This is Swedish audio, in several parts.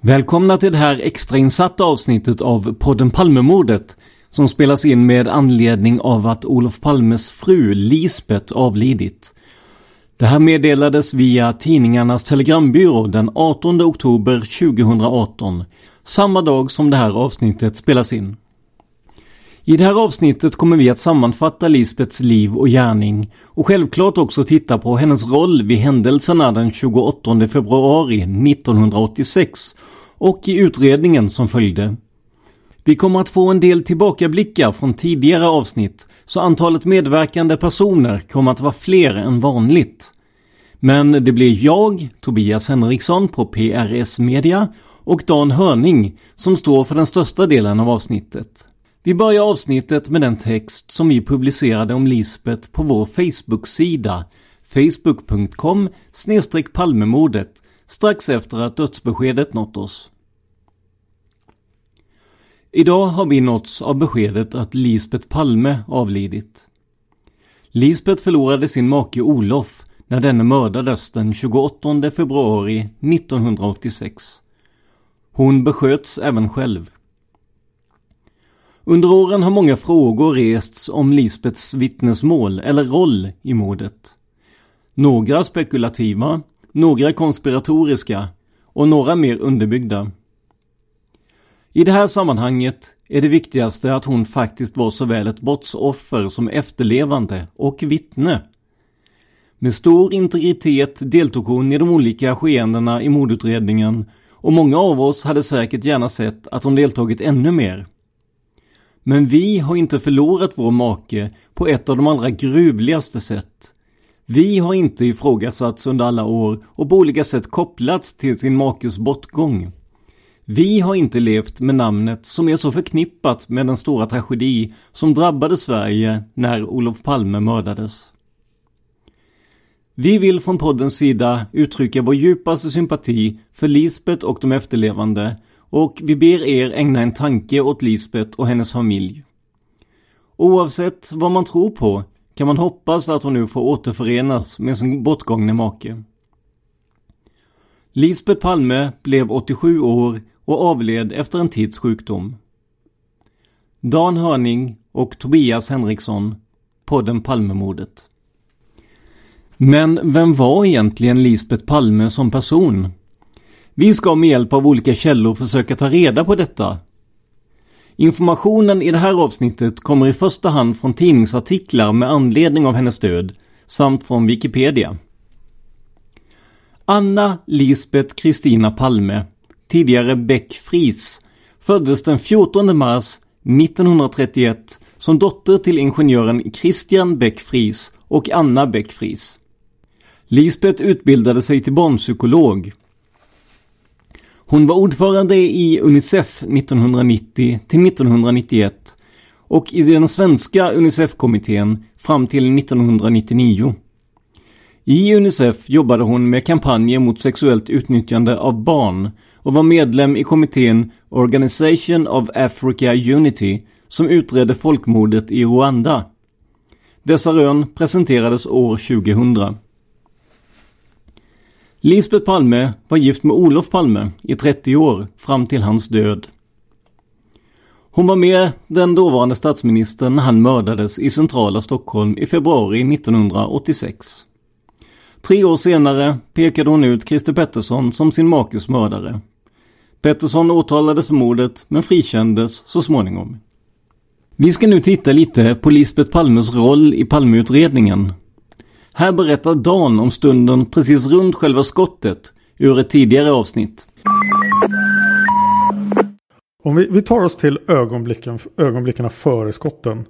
Välkomna till det här extrainsatta avsnittet av podden Palmemordet som spelas in med anledning av att Olof Palmes fru Lisbeth avlidit. Det här meddelades via tidningarnas telegrambyrå den 18 oktober 2018, samma dag som det här avsnittet spelas in. I det här avsnittet kommer vi att sammanfatta Lisbets liv och gärning och självklart också titta på hennes roll vid händelserna den 28 februari 1986 och i utredningen som följde. Vi kommer att få en del tillbakablickar från tidigare avsnitt så antalet medverkande personer kommer att vara fler än vanligt. Men det blir jag, Tobias Henriksson på PRS Media och Dan Hörning som står för den största delen av avsnittet. Vi börjar avsnittet med den text som vi publicerade om Lisbeth på vår Facebook-sida facebook.com palmemordet strax efter att dödsbeskedet nått oss. Idag har vi nåtts av beskedet att Lisbeth Palme avlidit. Lisbeth förlorade sin make Olof när denne mördades den 28 februari 1986. Hon besköts även själv. Under åren har många frågor rests om Lisbeths vittnesmål eller roll i mordet. Några spekulativa, några konspiratoriska och några mer underbyggda. I det här sammanhanget är det viktigaste att hon faktiskt var såväl ett brottsoffer som efterlevande och vittne. Med stor integritet deltog hon i de olika skeendena i mordutredningen och många av oss hade säkert gärna sett att hon deltagit ännu mer. Men vi har inte förlorat vår make på ett av de allra gruvligaste sätt. Vi har inte ifrågasatts under alla år och på olika sätt kopplats till sin makes bortgång. Vi har inte levt med namnet som är så förknippat med den stora tragedi som drabbade Sverige när Olof Palme mördades. Vi vill från poddens sida uttrycka vår djupaste sympati för Lisbeth och de efterlevande och vi ber er ägna en tanke åt Lisbeth och hennes familj. Oavsett vad man tror på kan man hoppas att hon nu får återförenas med sin bortgångne make. Lisbeth Palme blev 87 år och avled efter en tids sjukdom. Dan Hörning och Tobias Henriksson, podden Palmemordet. Men vem var egentligen Lisbeth Palme som person? Vi ska med hjälp av olika källor försöka ta reda på detta. Informationen i det här avsnittet kommer i första hand från tidningsartiklar med anledning av hennes död samt från Wikipedia. Anna Lisbeth Kristina Palme, tidigare Beck Fries, föddes den 14 mars 1931 som dotter till ingenjören Christian Beck Fries och Anna Beck Fries. Lisbeth utbildade sig till barnpsykolog. Hon var ordförande i Unicef 1990 till 1991 och i den svenska Unicef-kommittén fram till 1999. I Unicef jobbade hon med kampanjer mot sexuellt utnyttjande av barn och var medlem i kommittén Organization of Africa Unity som utredde folkmordet i Rwanda. Dessa rön presenterades år 2000. Lisbeth Palme var gift med Olof Palme i 30 år fram till hans död. Hon var med den dåvarande statsministern när han mördades i centrala Stockholm i februari 1986. Tre år senare pekade hon ut Christer Pettersson som sin makes mördare. Pettersson åtalades för mordet men frikändes så småningom. Vi ska nu titta lite på Lisbeth Palmes roll i Palmeutredningen. Här berättar Dan om stunden precis runt själva skottet ur ett tidigare avsnitt. Om vi, vi tar oss till ögonblicken, ögonblicken före skotten.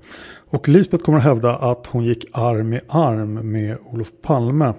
Och Lisbeth kommer att hävda att hon gick arm i arm med Olof Palme.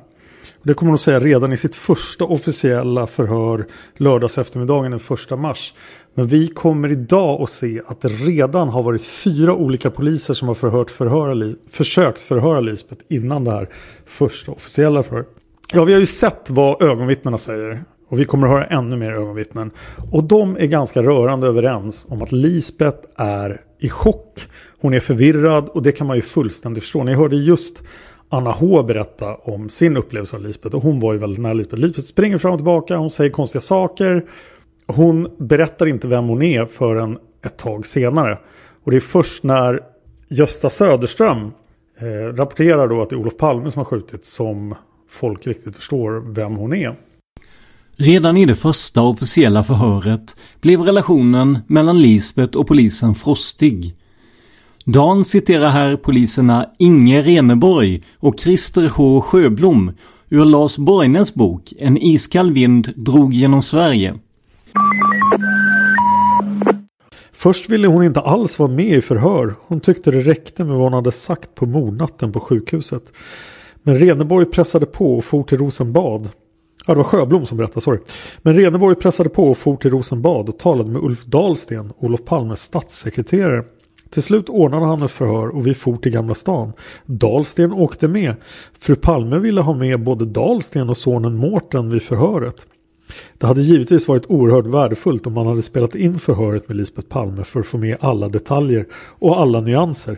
Det kommer hon att säga redan i sitt första officiella förhör lördags eftermiddagen den 1 mars. Men vi kommer idag att se att det redan har varit fyra olika poliser som har förhört förhöra, försökt förhöra Lisbeth innan det här första officiella förhöret. Ja, vi har ju sett vad ögonvittnena säger. Och vi kommer att höra ännu mer ögonvittnen. Och de är ganska rörande överens om att Lisbeth är i chock. Hon är förvirrad och det kan man ju fullständigt förstå. Ni hörde just Anna H berätta om sin upplevelse av Lisbeth. Och hon var ju väldigt nära Lisbeth. Lisbeth springer fram och tillbaka, hon säger konstiga saker. Hon berättar inte vem hon är förrän ett tag senare. Och det är först när Gösta Söderström eh, rapporterar då att det är Olof Palme som har skjutit som folk riktigt förstår vem hon är. Redan i det första officiella förhöret blev relationen mellan Lisbeth och polisen frostig. Dan citerar här poliserna Inge Reneborg och Christer H Sjöblom ur Lars Borgnäs bok En iskall vind drog genom Sverige. Först ville hon inte alls vara med i förhör. Hon tyckte det räckte med vad hon hade sagt på mordnatten på sjukhuset. Men Reneborg pressade på och for till Rosenbad. Ja, det var Sjöblom som berättade, sorry. Men Reneborg pressade på och for till Rosenbad och talade med Ulf Dahlsten, Olof Palmes statssekreterare. Till slut ordnade han ett förhör och vi for till Gamla stan. Dahlsten åkte med. Fru Palme ville ha med både Dahlsten och sonen Mårten vid förhöret. Det hade givetvis varit oerhört värdefullt om man hade spelat in förhöret med Lisbeth Palme för att få med alla detaljer och alla nyanser.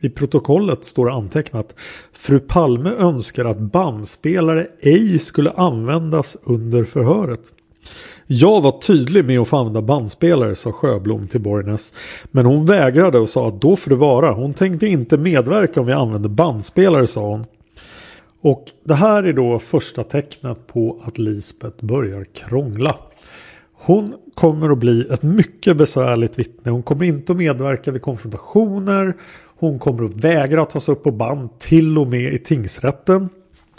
I protokollet står det antecknat Fru Palme önskar att bandspelare ej skulle användas under förhöret. Jag var tydlig med att få använda bandspelare, sa Sjöblom till Borgnäs. Men hon vägrade och sa att då får det vara. Hon tänkte inte medverka om vi använde bandspelare, sa hon. Och det här är då första tecknet på att Lisbeth börjar krångla. Hon kommer att bli ett mycket besvärligt vittne. Hon kommer inte att medverka vid konfrontationer. Hon kommer att vägra att tas upp på band till och med i tingsrätten.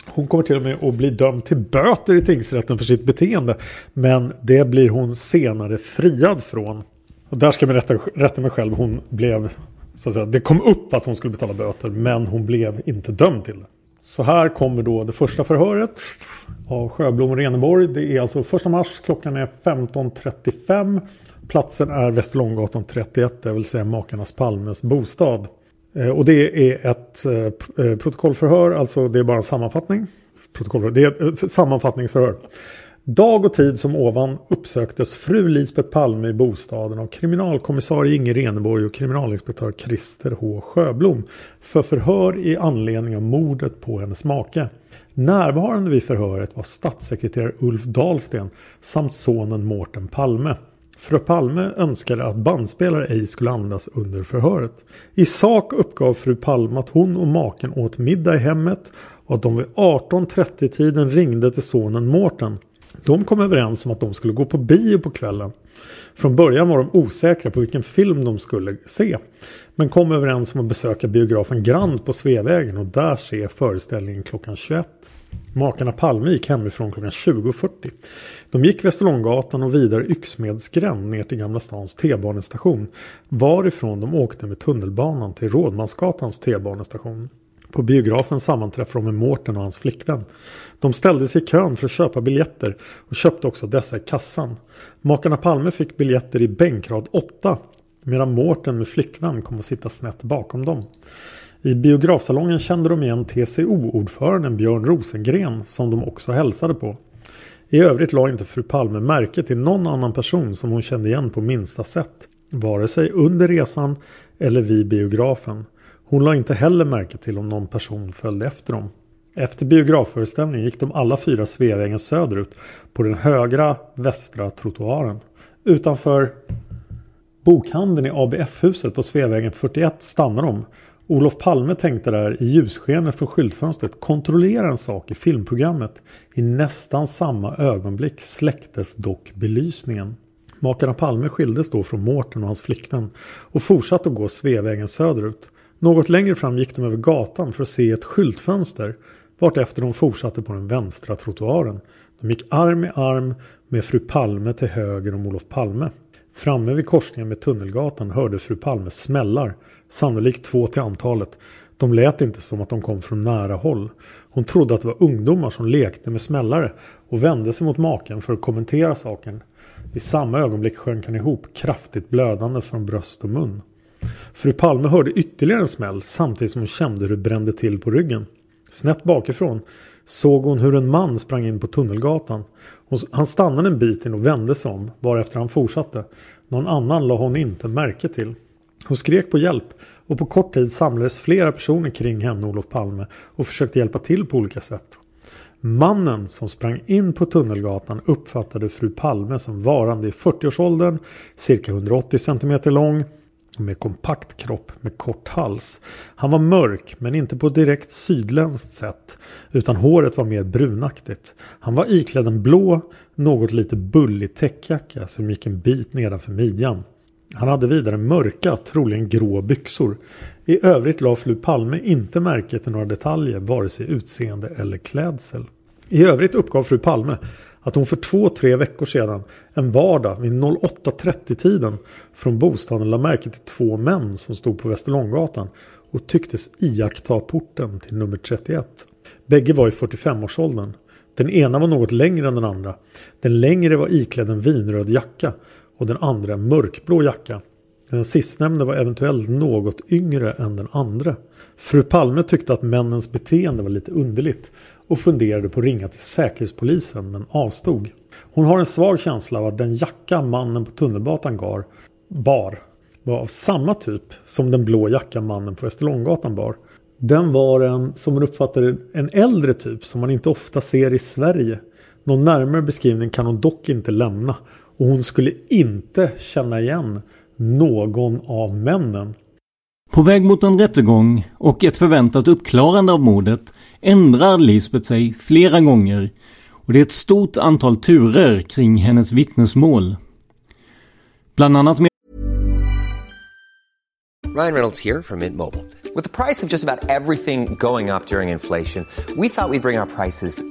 Hon kommer till och med att bli dömd till böter i tingsrätten för sitt beteende. Men det blir hon senare friad från. Och där ska jag rätta, rätta mig själv. Hon blev, så att säga, det kom upp att hon skulle betala böter men hon blev inte dömd till det. Så här kommer då det första förhöret av Sjöblom och Reneborg. Det är alltså 1 mars, klockan är 15.35. Platsen är Västerlånggatan 31, det vill säga Makarnas Palmes bostad. Eh, och det är ett eh, eh, protokollförhör, alltså det är bara en sammanfattning. Protokollförhör. Det är ett sammanfattningsförhör. Dag och tid som ovan uppsöktes fru Lisbeth Palme i bostaden av kriminalkommissarie Inge Reneborg och kriminalinspektör Christer H Sjöblom för förhör i anledning av mordet på hennes make. Närvarande vid förhöret var statssekreterare Ulf Dahlsten samt sonen Mårten Palme. Fru Palme önskade att bandspelare ej skulle användas under förhöret. I sak uppgav fru Palme att hon och maken åt middag i hemmet och att de vid 18.30-tiden ringde till sonen Mårten. De kom överens om att de skulle gå på bio på kvällen. Från början var de osäkra på vilken film de skulle se. Men kom överens om att besöka biografen Grand på Sveavägen och där se föreställningen klockan 21. Makarna Palme gick hemifrån klockan 20.40. De gick Västerlånggatan och vidare Yxmedsgränd ner till Gamla stans T-banestation. Varifrån de åkte med tunnelbanan till Rådmansgatans T-banestation. På biografen sammanträffade de med Mårten och hans flickvän. De ställde sig i kön för att köpa biljetter och köpte också dessa i kassan. Makarna Palme fick biljetter i bänkrad 8 medan Mårten med flickvän kom att sitta snett bakom dem. I biografsalongen kände de igen TCO-ordföranden Björn Rosengren som de också hälsade på. I övrigt la inte fru Palme märke till någon annan person som hon kände igen på minsta sätt. Vare sig under resan eller vid biografen. Hon la inte heller märke till om någon person följde efter dem. Efter biografföreställningen gick de alla fyra Sveavägen söderut på den högra västra trottoaren. Utanför bokhandeln i ABF-huset på Sveavägen 41 stannade de. Olof Palme tänkte där i ljusskenet från skyltfönstret kontrollera en sak i filmprogrammet. I nästan samma ögonblick släcktes dock belysningen. Makarna Palme skildes då från Mårten och hans flickvän och fortsatte att gå Sveavägen söderut. Något längre fram gick de över gatan för att se ett skyltfönster vartefter de fortsatte på den vänstra trottoaren. De gick arm i arm med fru Palme till höger om Olof Palme. Framme vid korsningen med Tunnelgatan hörde fru Palme smällar, sannolikt två till antalet. De lät inte som att de kom från nära håll. Hon trodde att det var ungdomar som lekte med smällare och vände sig mot maken för att kommentera saken. I samma ögonblick sjönk han ihop, kraftigt blödande från bröst och mun. Fru Palme hörde ytterligare en smäll samtidigt som hon kände hur det brände till på ryggen. Snett bakifrån såg hon hur en man sprang in på Tunnelgatan. Han stannade en bit in och vände sig om varefter han fortsatte. Någon annan la hon inte märke till. Hon skrek på hjälp och på kort tid samlades flera personer kring henne Olof Palme och försökte hjälpa till på olika sätt. Mannen som sprang in på Tunnelgatan uppfattade fru Palme som varande i 40-årsåldern, cirka 180 cm lång med kompakt kropp med kort hals. Han var mörk men inte på direkt sydländskt sätt utan håret var mer brunaktigt. Han var iklädd en blå, något lite bullig täckjacka som gick en bit nedanför midjan. Han hade vidare mörka, troligen grå byxor. I övrigt la fru Palme inte märke till några detaljer vare sig utseende eller klädsel. I övrigt uppgav fru Palme att hon för två, tre veckor sedan en vardag vid 08.30 tiden från bostaden la märke till två män som stod på Västerlånggatan och tycktes iaktta porten till nummer 31. Bägge var i 45-årsåldern. Den ena var något längre än den andra. Den längre var iklädd en vinröd jacka och den andra en mörkblå jacka. Den sistnämnde var eventuellt något yngre än den andra. Fru Palme tyckte att männens beteende var lite underligt och funderade på att ringa till Säkerhetspolisen men avstod. Hon har en svag känsla av att den jacka mannen på tunnelbatan gar, bar var av samma typ som den blå jacka mannen på Västerlånggatan bar. Den var en, som hon uppfattade en äldre typ som man inte ofta ser i Sverige. Någon närmare beskrivning kan hon dock inte lämna och hon skulle inte känna igen någon av männen. På väg mot en rättegång och ett förväntat uppklarande av mordet ändrar Lisbeth sig flera gånger och det är ett stort antal turer kring hennes vittnesmål. Bland annat med Ryan Reynolds här från Mint Mobile. Med priset på nästan allt som går upp under inflationen, trodde vi att vi skulle bring våra priser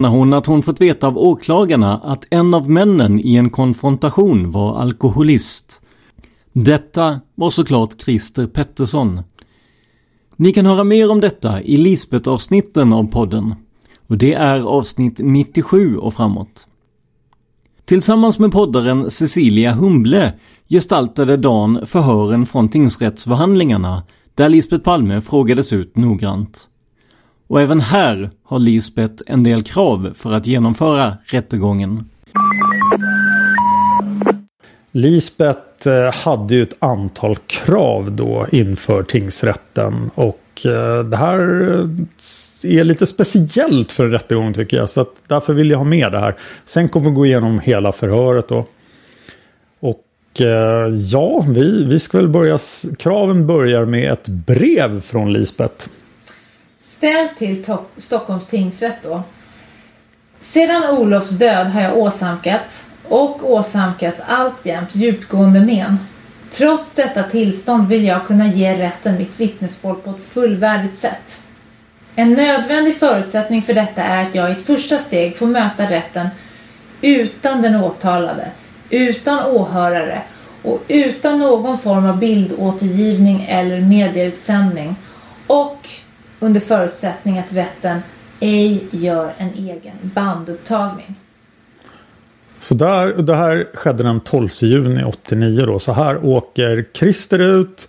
När hon att hon fått veta av åklagarna att en av männen i en konfrontation var alkoholist. Detta var såklart Christer Pettersson. Ni kan höra mer om detta i Lisbeth-avsnitten av podden. Och det är avsnitt 97 och framåt. Tillsammans med poddaren Cecilia Humble gestaltade Dan förhören från tingsrättsförhandlingarna där Lisbeth Palme frågades ut noggrant. Och även här har Lisbeth en del krav för att genomföra rättegången. Lisbeth eh, hade ju ett antal krav då inför tingsrätten och eh, det här eh, är lite speciellt för en rättegång tycker jag så att därför vill jag ha med det här. Sen kommer vi gå igenom hela förhöret då. Och eh, ja, vi, vi ska väl börja. Kraven börjar med ett brev från Lisbeth. Ställ till Stockholms tingsrätt då. Sedan Olofs död har jag åsamkats och åsamkas alltjämt djupgående men. Trots detta tillstånd vill jag kunna ge rätten mitt vittnesmål på ett fullvärdigt sätt. En nödvändig förutsättning för detta är att jag i ett första steg får möta rätten utan den åtalade, utan åhörare och utan någon form av bildåtergivning eller medieutsändning och under förutsättning att rätten ej gör en egen bandupptagning. Så där, det här skedde den 12 juni 89 då. Så här åker Christer ut.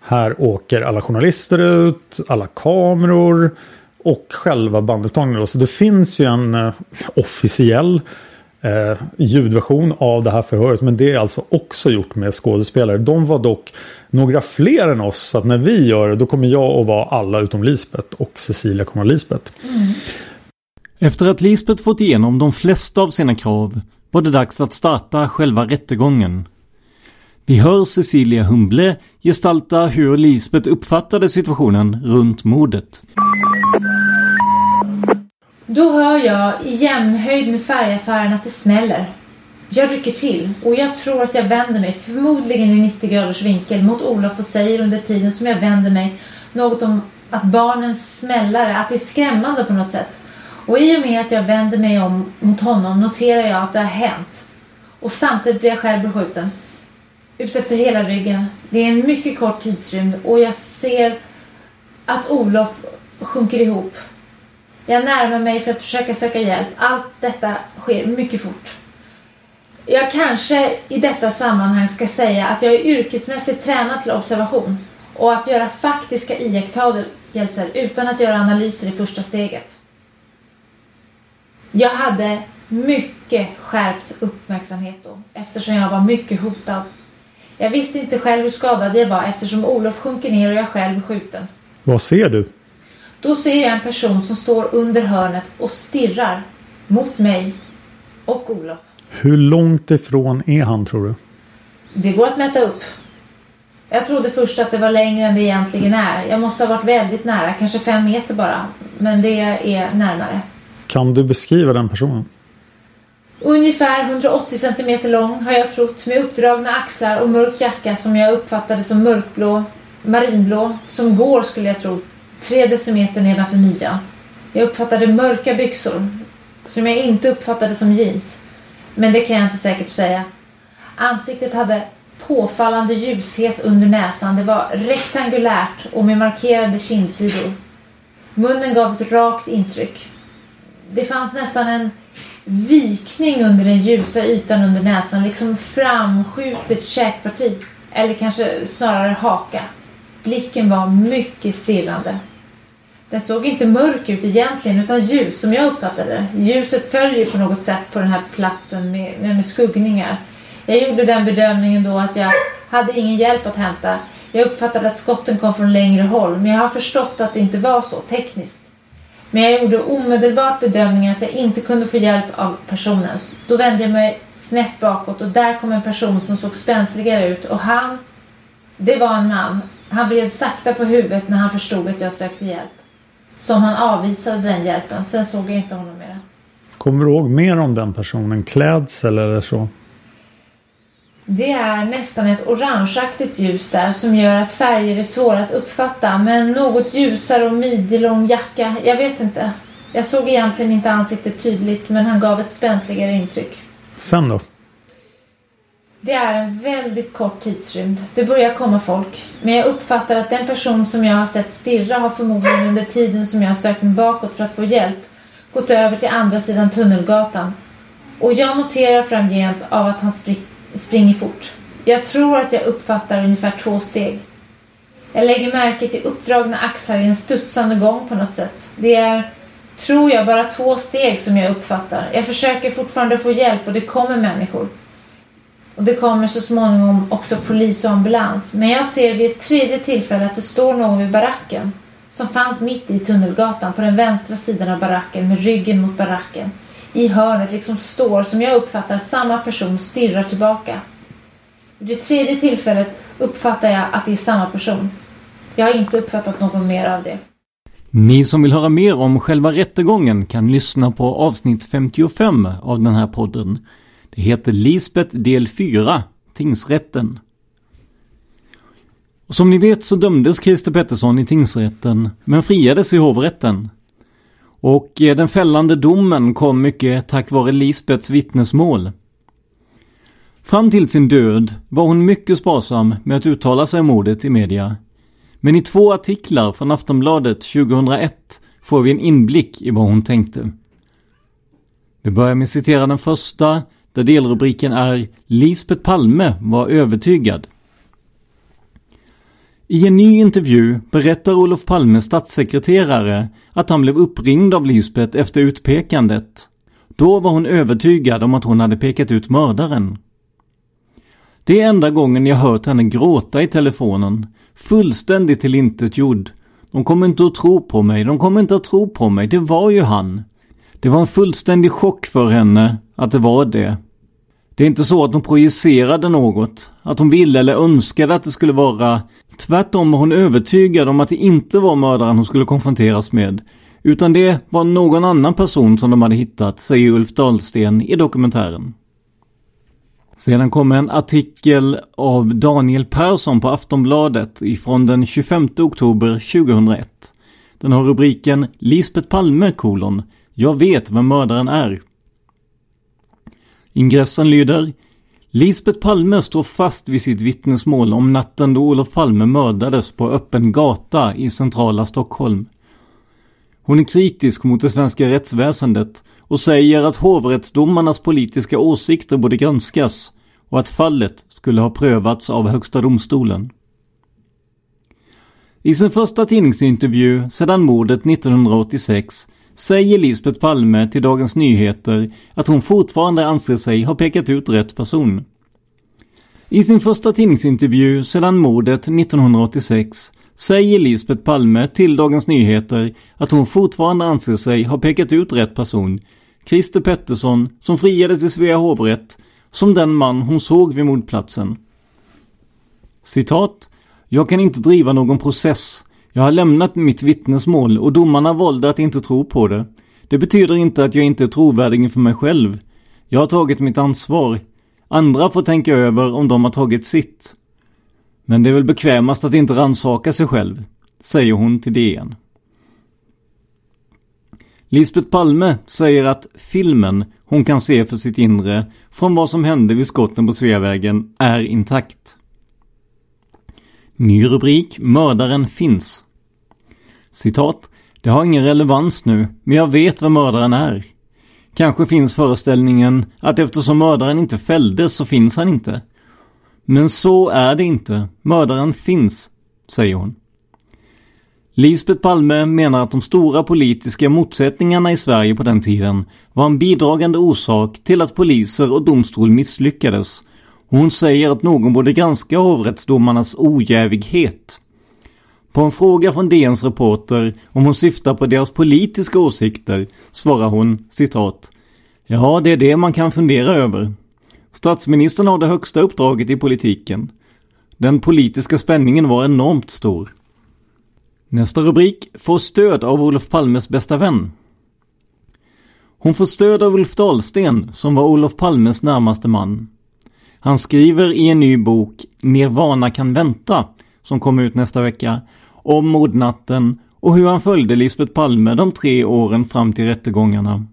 Här åker alla journalister ut, alla kameror och själva bandupptagningen. då Så det finns ju en eh, officiell eh, ljudversion av det här förhöret. Men det är alltså också gjort med skådespelare. De var dock några fler än oss. Så att när vi gör det då kommer jag att vara alla utom Lisbeth och Cecilia kommer att vara Lisbeth. Mm. Efter att Lisbeth fått igenom de flesta av sina krav var det dags att starta själva rättegången. Vi hör Cecilia Humble gestalta hur Lisbeth uppfattade situationen runt mordet. Då hör jag i jämnhöjd med färgaffären att det smäller. Jag rycker till och jag tror att jag vänder mig, förmodligen i 90 graders vinkel, mot Olof och säger under tiden som jag vänder mig något om att barnens smällare, att det är skrämmande på något sätt. Och i och med att jag vänder mig om mot honom noterar jag att det har hänt. Och samtidigt blir jag själv beskjuten. Utefter hela ryggen. Det är en mycket kort tidsrymd och jag ser att Olof sjunker ihop. Jag närmar mig för att försöka söka hjälp. Allt detta sker mycket fort. Jag kanske i detta sammanhang ska säga att jag är yrkesmässigt tränad till observation och att göra faktiska iakttagelser utan att göra analyser i första steget. Jag hade mycket skärpt uppmärksamhet då eftersom jag var mycket hotad. Jag visste inte själv hur skadad jag var eftersom Olof sjunker ner och jag själv är skjuten. Vad ser du? Då ser jag en person som står under hörnet och stirrar mot mig och Olof. Hur långt ifrån är han tror du? Det går att mäta upp. Jag trodde först att det var längre än det egentligen är. Jag måste ha varit väldigt nära, kanske fem meter bara. Men det är närmare. Kan du beskriva den personen? Ungefär 180 centimeter lång har jag trott med uppdragna axlar och mörk jacka som jag uppfattade som mörkblå, marinblå, som går skulle jag tro, tre decimeter nedanför midjan. Jag uppfattade mörka byxor som jag inte uppfattade som jeans. Men det kan jag inte säkert säga. Ansiktet hade påfallande ljushet under näsan. Det var rektangulärt och med markerade kindsidor. Munnen gav ett rakt intryck. Det fanns nästan en vikning under den ljusa ytan under näsan, liksom framskjutet käkparti. Eller kanske snarare haka. Blicken var mycket stirrande. Den såg inte mörk ut egentligen utan ljus som jag uppfattade det. Ljuset följer på något sätt på den här platsen med, med, med skuggningar. Jag gjorde den bedömningen då att jag hade ingen hjälp att hämta. Jag uppfattade att skotten kom från längre håll men jag har förstått att det inte var så tekniskt. Men jag gjorde omedelbart bedömningen att jag inte kunde få hjälp av personen. Då vände jag mig snett bakåt och där kom en person som såg spänsligare ut och han, det var en man. Han vred sakta på huvudet när han förstod att jag sökte hjälp. Som han avvisade den hjälpen. Sen såg jag inte honom mer. Kommer du ihåg mer om den personen? Klädsel eller så? Det är nästan ett orangeaktigt ljus där som gör att färger är svåra att uppfatta. Men något ljusare och midjelång jacka. Jag vet inte. Jag såg egentligen inte ansiktet tydligt men han gav ett spänsligare intryck. Sen då? Det är en väldigt kort tidsrymd. Det börjar komma folk. Men jag uppfattar att den person som jag har sett stirra har förmodligen under tiden som jag har sökt mig bakåt för att få hjälp gått över till andra sidan Tunnelgatan. Och jag noterar framgent av att han springer fort. Jag tror att jag uppfattar ungefär två steg. Jag lägger märke till uppdragna axlar i en studsande gång på något sätt. Det är, tror jag, bara två steg som jag uppfattar. Jag försöker fortfarande få hjälp och det kommer människor. Och det kommer så småningom också polis och ambulans. Men jag ser vid ett tredje tillfälle att det står någon vid baracken. Som fanns mitt i Tunnelgatan på den vänstra sidan av baracken med ryggen mot baracken. I hörnet liksom står, som jag uppfattar, samma person stirrar tillbaka. Vid det tredje tillfället uppfattar jag att det är samma person. Jag har inte uppfattat något mer av det. Ni som vill höra mer om själva rättegången kan lyssna på avsnitt 55 av den här podden. Det heter Lisbeth del 4, Tingsrätten. Och som ni vet så dömdes Christer Pettersson i tingsrätten, men friades i hovrätten. Och eh, den fällande domen kom mycket tack vare Lisbeths vittnesmål. Fram till sin död var hon mycket sparsam med att uttala sig om mordet i media. Men i två artiklar från Aftonbladet 2001 får vi en inblick i vad hon tänkte. Vi börjar med att citera den första där delrubriken är Lisbeth Palme var övertygad. I en ny intervju berättar Olof Palmes statssekreterare att han blev uppringd av Lisbeth efter utpekandet. Då var hon övertygad om att hon hade pekat ut mördaren. Det är enda gången jag hört henne gråta i telefonen. Fullständigt tillintetgjord. De kommer inte att tro på mig, de kommer inte att tro på mig, det var ju han. Det var en fullständig chock för henne att det var det. Det är inte så att hon projicerade något, att hon ville eller önskade att det skulle vara. Tvärtom var hon övertygad om att det inte var mördaren hon skulle konfronteras med. Utan det var någon annan person som de hade hittat, säger Ulf Dahlsten i dokumentären. Sedan kommer en artikel av Daniel Persson på Aftonbladet ifrån den 25 oktober 2001. Den har rubriken Lisbeth Palme kolon Jag vet vem mördaren är. Ingressen lyder Lisbeth Palme står fast vid sitt vittnesmål om natten då Olof Palme mördades på öppen gata i centrala Stockholm. Hon är kritisk mot det svenska rättsväsendet och säger att hovrättsdomarnas politiska åsikter borde granskas och att fallet skulle ha prövats av Högsta domstolen. I sin första tidningsintervju sedan mordet 1986 säger Lisbeth Palme till Dagens Nyheter att hon fortfarande anser sig ha pekat ut rätt person. I sin första tidningsintervju sedan mordet 1986 säger Lisbeth Palme till Dagens Nyheter att hon fortfarande anser sig ha pekat ut rätt person, Christer Pettersson, som friades i Svea hovrätt, som den man hon såg vid mordplatsen. Citat. Jag kan inte driva någon process jag har lämnat mitt vittnesmål och domarna valde att inte tro på det. Det betyder inte att jag inte är trovärdig inför mig själv. Jag har tagit mitt ansvar. Andra får tänka över om de har tagit sitt. Men det är väl bekvämast att inte ransaka sig själv, säger hon till DN. Lisbeth Palme säger att filmen hon kan se för sitt inre från vad som hände vid skotten på Sveavägen är intakt. Ny rubrik Mördaren finns. Citat. Det har ingen relevans nu, men jag vet vem mördaren är. Kanske finns föreställningen att eftersom mördaren inte fälldes så finns han inte. Men så är det inte. Mördaren finns, säger hon. Lisbeth Palme menar att de stora politiska motsättningarna i Sverige på den tiden var en bidragande orsak till att poliser och domstol misslyckades. hon säger att någon borde granska hovrättsdomarnas ojävighet. På en fråga från DNs reporter om hon syftar på deras politiska åsikter svarar hon citat Ja, det är det man kan fundera över. Statsministern har det högsta uppdraget i politiken. Den politiska spänningen var enormt stor. Nästa rubrik får stöd av Olof Palmes bästa vän. Hon får stöd av Ulf Dahlsten som var Olof Palmes närmaste man. Han skriver i en ny bok Nirvana kan vänta som kommer ut nästa vecka om mordnatten och hur han följde Lisbeth Palme de tre åren fram till rättegångarna.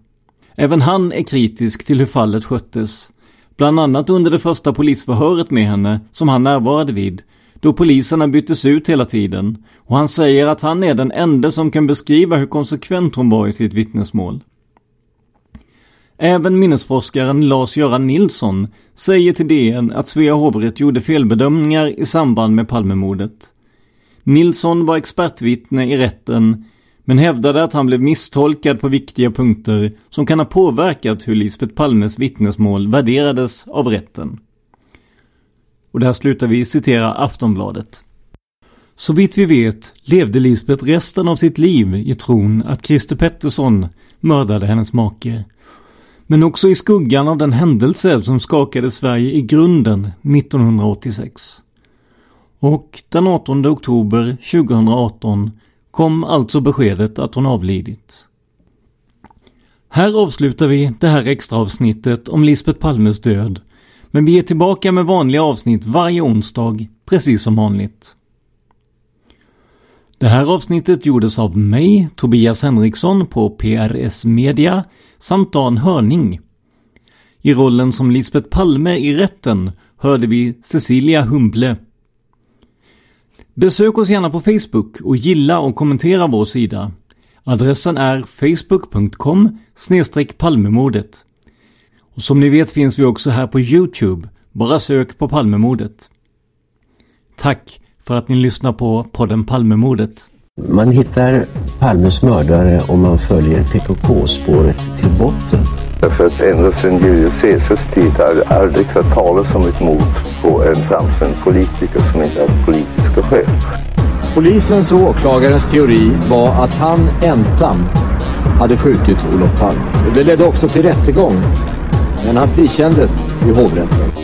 Även han är kritisk till hur fallet sköttes. Bland annat under det första polisförhöret med henne som han närvarade vid då poliserna byttes ut hela tiden och han säger att han är den enda som kan beskriva hur konsekvent hon var i sitt vittnesmål. Även minnesforskaren Lars-Göran Nilsson säger till DN att Svea hovrätt gjorde felbedömningar i samband med Palmemordet. Nilsson var expertvittne i rätten men hävdade att han blev misstolkad på viktiga punkter som kan ha påverkat hur Lisbeth Palmes vittnesmål värderades av rätten. Och där slutar vi citera Aftonbladet. Så vitt vi vet levde Lisbeth resten av sitt liv i tron att Christer Pettersson mördade hennes make. Men också i skuggan av den händelse som skakade Sverige i grunden 1986. Och den 18 oktober 2018 kom alltså beskedet att hon avlidit. Här avslutar vi det här extra avsnittet om Lisbeth Palmes död men vi är tillbaka med vanliga avsnitt varje onsdag, precis som vanligt. Det här avsnittet gjordes av mig, Tobias Henriksson på PRS Media samt Dan Hörning. I rollen som Lisbeth Palme i rätten hörde vi Cecilia Humble. Besök oss gärna på Facebook och gilla och kommentera vår sida. Adressen är facebook.com palmemordet. Och som ni vet finns vi också här på Youtube. Bara sök på Palmemordet. Tack för att ni lyssnar på podden Palmemordet. Man hittar Palmes mördare om man följer PKK-spåret till botten. Därför att ända sedan Julius Caesars tid har det aldrig hört talas om ett mord på en framstående politiker som inte haft politiska skäl. Polisens och åklagarens teori var att han ensam hade skjutit Olof Palme. Det ledde också till rättegång men han frikändes i hovrätten.